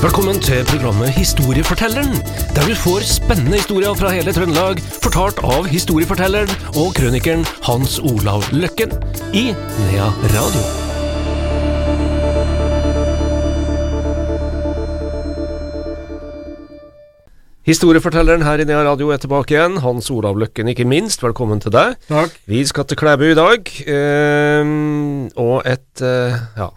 Velkommen til programmet Historiefortelleren, der du får spennende historier fra hele Trøndelag, fortalt av historiefortelleren og krønikeren Hans Olav Løkken i Nea Radio. Historiefortelleren her i Nea Radio er tilbake igjen. Hans Olav Løkken, ikke minst. Velkommen til deg. Takk. Vi skal til Klæbu i dag, ehm, og et eh, ja,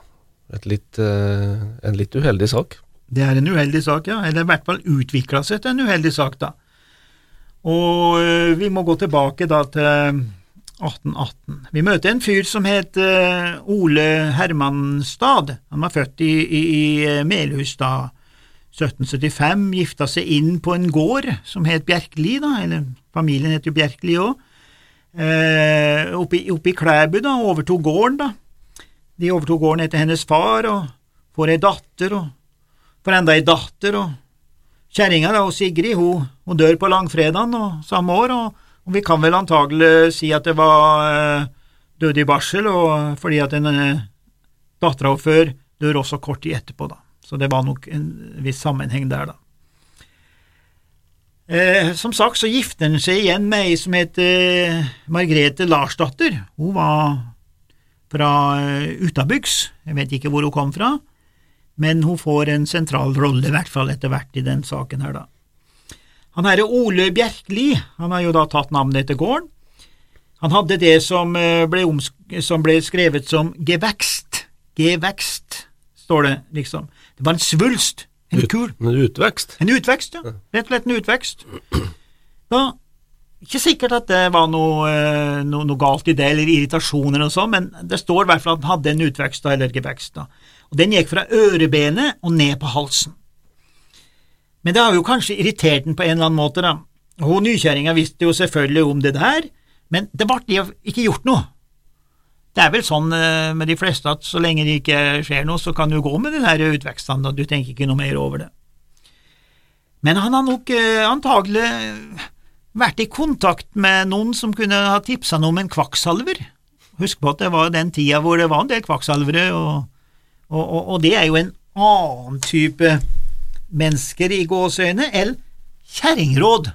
et litt, eh, en litt uheldig sak. Det er en uheldig sak, ja. Eller i hvert fall utvikla seg til en uheldig sak, da. Og ø, vi må gå tilbake da til 1818. Vi møter en fyr som het ø, Ole Hermanstad. Han var født i, i, i Melhus da 1775, gifta seg inn på en gård som het Bjerkeli, da, eller familien het jo Bjerkeli òg. Eh, oppe i Klæbu, da, overtok gården, da. De overtok gården etter hennes far, og får ei datter, og får enda ei datter, og kjerringa, Sigrid, hun, hun dør på langfredagen og samme år, og, og vi kan vel antagelig si at det var eh, død i barsel, og fordi at den eh, dattera før dør også kort tid etterpå, da. Så det var nok en viss sammenheng der, da. Eh, som sagt så gifter han seg igjen med ei som heter Margrete Margrethe Larsdatter. Hun var fra eh, utabygds, jeg vet ikke hvor hun kom fra, men hun får en sentral rolle, i hvert fall etter hvert i den saken her, da. Han herre Ole Bjerkli, han har jo da tatt navnet etter gården. Han hadde det som eh, ble, som ble skrevet som gevekst, gevekst, står det liksom. Det var en svulst, en Ut- kul, En utvekst. en utvekst, ja. Rett og slett en utvekst. Da, ikke sikkert at det var noe, eh, noe, noe galt i det, eller irritasjoner og sånn, men det står i hvert fall at han hadde en utvekst da, eller gevekst. da. Og Den gikk fra ørebenet og ned på halsen. Men det har jo kanskje irritert den på en eller annen måte, da. Hun nykjerringa visste jo selvfølgelig om det der, men det ble ikke gjort noe. Det er vel sånn eh, med de fleste at så lenge det ikke skjer noe, så kan du gå med den der utvekstene, og du tenker ikke noe mer over det. Men han har nok eh, antagelig vært i kontakt med noen som kunne ha tipsa ham om en kvakksalver. Husk på at det var den tida hvor det var en del kvakksalvere, og, og, og, og det er jo en annen type mennesker i gåseøyne enn kjerringråd.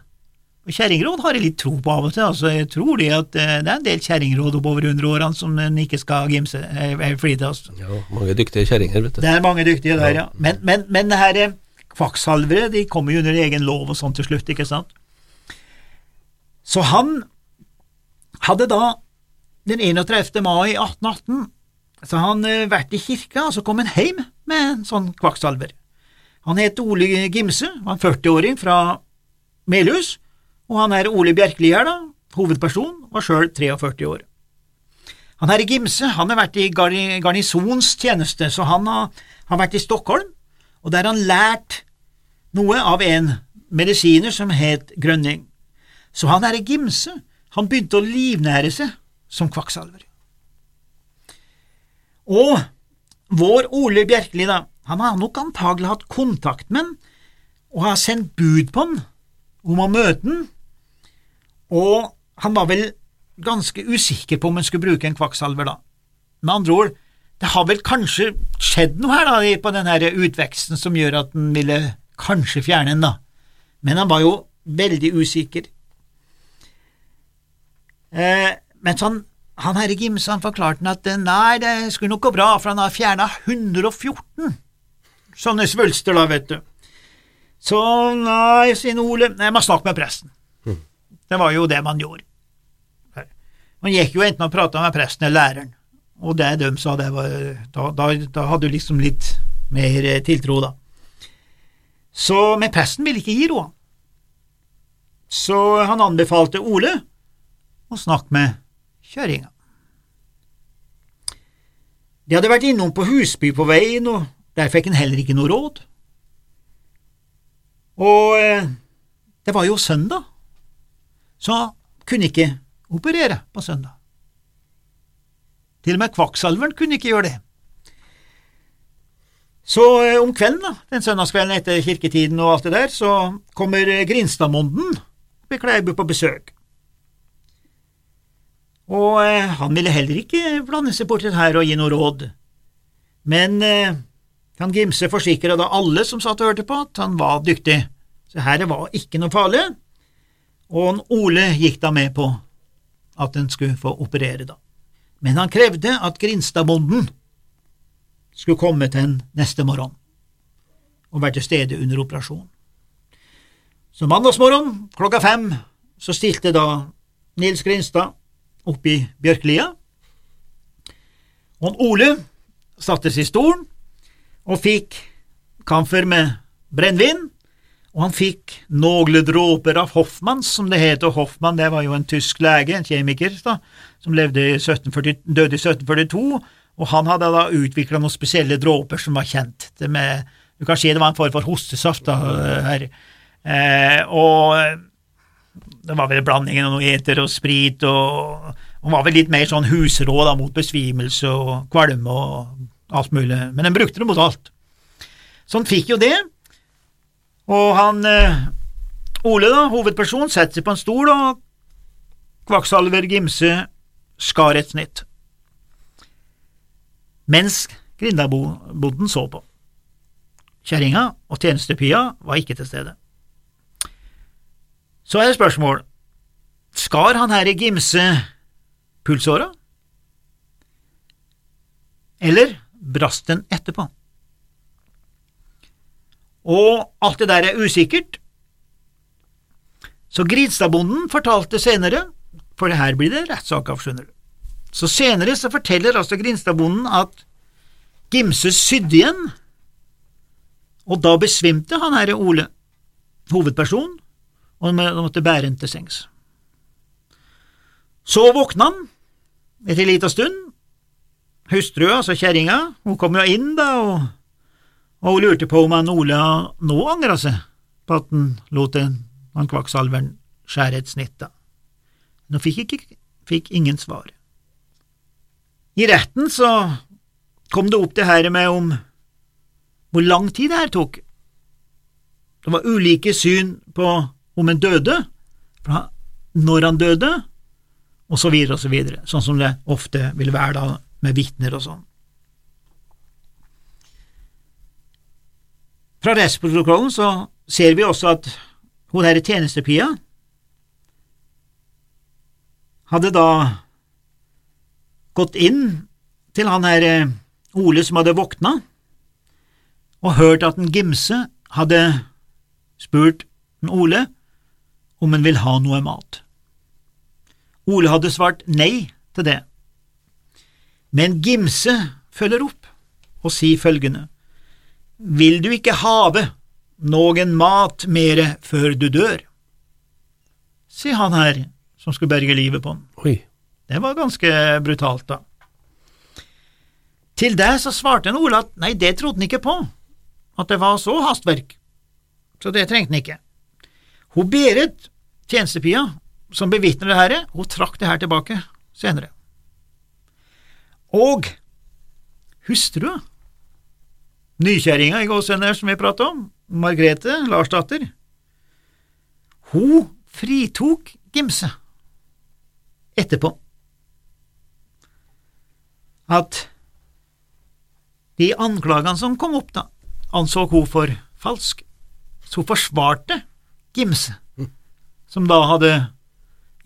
Og Kjerringråd har jeg litt tro på av og til, altså jeg tror det at eh, det er en del kjerringråd oppover hundreårene årene som en ikke skal gimse, eh, eh, flite. Altså. Ja, mange dyktige kjerringer, vet du. Det er mange dyktige der, ja. Men, men, men det her eh, kvakksalvere de kommer jo under egen lov og sånn til slutt, ikke sant? Så han hadde da den 31. mai 1818 så han eh, vært i kirka, og så kom han hjem med en sånn kvakksalver. Han het Ole Gimse, var en 40-åring fra Melhus, og han er Ole Bjerkeli her, da, hovedperson, var sjøl 43 år. Han herre Gimse han har vært i garnisons tjeneste, så han har, har vært i Stockholm, og der har han lært noe av en medisiner som het Grønning. Så han herre Gimse, han begynte å livnære seg som kvakksalver. Og vår Ole Bjerkeli, da, han har nok antagelig hatt kontakt med han, og har sendt bud på han om å møte han, og han var vel ganske usikker på om han skulle bruke en kvakksalver da. Med andre ord, det har vel kanskje skjedd noe her da, på den utveksten som gjør at han ville kanskje fjerne den, da. Men han var jo veldig usikker. Eh, mens han, han herre Gimse han forklarte han at eh, nei, det skulle nok gå bra, for han har fjerna 114 sånne svulster, da, vet du. Så nei, sier Ole, jeg må snakke med presten. Det var jo det man gjorde. Man gikk jo enten og prata med presten eller læreren, og det de sa, det var Da, da, da hadde du liksom litt mer eh, tiltro, da. Så, men presten ville ikke gi råd. Så han anbefalte Ole å snakke med kjerringa. De hadde vært innom på Husby på veien, og der fikk han heller ikke noe råd. Og eh, det var jo søndag, så han kunne ikke operere på søndag. Til og med kvakksalveren kunne ikke gjøre det. Så eh, om kvelden, da, den søndagskvelden etter kirketiden og alt det der, så kommer eh, Grinstadmonden ved Klæbu på besøk. Og eh, han ville heller ikke blande seg borti det her og gi noe råd. Men eh, Han Gimse forsikra da alle som satt og hørte på, at han var dyktig, så her var ikke noe farlig, og Ole gikk da med på at en skulle få operere, da. Men han krevde at Grinstadbonden skulle komme til en neste morgen og være til stede under operasjonen. Så mandagsmorgen klokka fem så stilte da Nils Grinstad opp i Bjørklia, og Ole satte seg i stolen og fikk kamfer med brennevin, og han fikk noen dråper av Hoffmann, som det heter. Hoffmann det var jo en tysk lege, en kjemiker, da, som i 1740, døde i 1742, og han hadde da utvikla noen spesielle dråper som var kjent. Med, du kan si det var en form for hostesaft da, her. Eh, og det var vel blandingen av noe eter og sprit, og han var vel litt mer sånn husråd mot besvimelse og kvalme og alt mulig, men den brukte det mot alt. Så han fikk jo det, og han eh, Ole, da, hovedperson, setter seg på en stol, og Kvakksalver Gimse skar et snitt, mens grindabonden så på. Kjerringa og tjenestepia var ikke til stede. Så er det spørsmål, skar han her i Gimse pulsåra, eller brast den etterpå? Og alt det der er usikkert, så Gridstadbonden fortalte senere, for det her blir det rettssak skjønner du. Så senere så forteller altså Grinstadbonden at Gimse sydde igjen, og da besvimte han herre Ole, hovedperson, og måtte bære han til sengs. Så våkna han etter ei lita stund. Hustrua, altså kjerringa, hun kom jo inn da, og, og hun lurte på om han Ole nå angra seg på at han lot han kvakksalveren skjære et snitt, da. Nå fikk ikke fikk ingen svar. I retten så kom det opp det her med om hvor lang tid det her tok. Det var ulike syn på om en døde, når han døde, og så videre og så videre, sånn som det ofte vil være da med vitner og sånn. Fra rettsprotokollen så ser vi også at hun herre tjenestepia hadde da gått inn til han her eh, Ole som hadde våkna, og hørt at en Gimse hadde spurt Ole om han vil ha noe mat. Ole hadde svart nei til det, men Gimse følger opp og sier følgende, Vil du ikke have noen mat mere før du dør? sier han her som skulle berge livet på han. Det var ganske brutalt, da. Til det så svarte Ole at nei, det trodde han ikke på, at det var så hastverk, så det trengte han ikke. Hun Berit, tjenestepia, som bevitner det her, hun trakk det her tilbake senere. Og hustrua, nykjerringa i gåsehudene som vi pratet om, Margrethe, Larsdatter, hun fritok Gimse etterpå. At de anklagene som kom opp, da, anså hun for falsk. Så hun forsvarte Gimse, som da hadde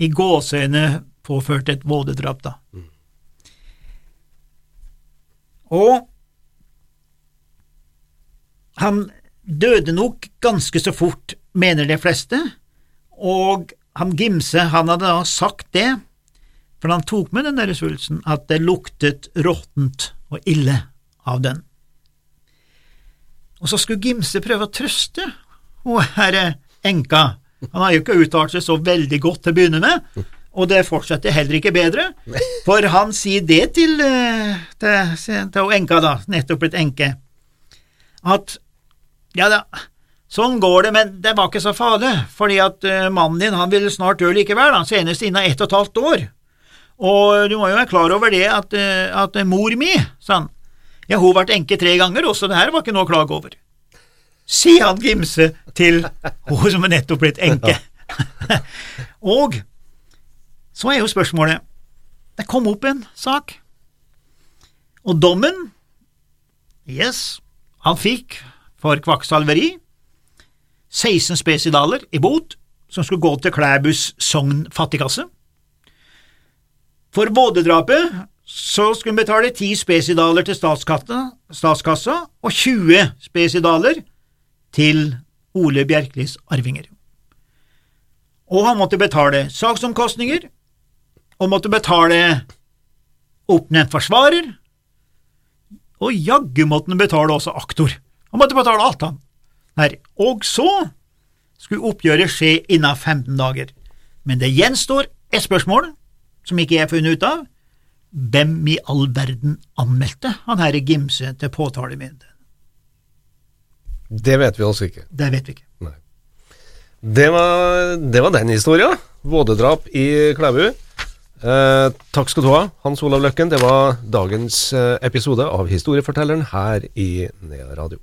i gåseøyne påført et vådedrap, da. Og han døde nok ganske så fort, mener de fleste, og han Gimse han hadde da sagt det, for han tok med den der svulsten, at det luktet råttent og ille av den. Og så skulle Gimse prøve å trøste hun herre enka, han har jo ikke uttalt seg så veldig godt til å begynne med, og det fortsetter heller ikke bedre, for han sier det til, eh, til, til enka, da, nettopp blitt enke, at ja da, sånn går det, men det var ikke så farlig, fordi at uh, mannen din han vil snart dø likevel, da, senest innen ett og et halvt år, og du må jo være klar over det at, uh, at mor mi, sa han, ja, hun ble enke tre ganger, også det her var ikke noe å klage over sier han Gimse til hun som er nettopp blitt enke. og så er jo spørsmålet Det kom opp en sak, og dommen Yes, Han fikk for kvakksalveri 16 spesidaler i bot, som skulle gå til Klæbus Sogn fattigkasse. For vådedrapet så skulle han betale 10 spesidaler til statskassa og 20 spesidaler til Ole Bjerklis arvinger. Og han måtte betale saksomkostninger, og måtte betale oppnevnt forsvarer, og jaggu måtte han betale også aktor. Han måtte betale alt, han. Her. Og så skulle oppgjøret skje innen 15 dager. Men det gjenstår et spørsmål som ikke jeg har funnet ut av. Hvem i all verden anmeldte han herre Gimse til påtalemyndigheten? Det vet vi altså ikke. Det vet vi ikke. Nei. Det var, det var den historia. Vådedrap i Klæbu. Eh, takk skal du ha, Hans Olav Løkken. Det var dagens eh, episode av Historiefortelleren her i Nea Radio.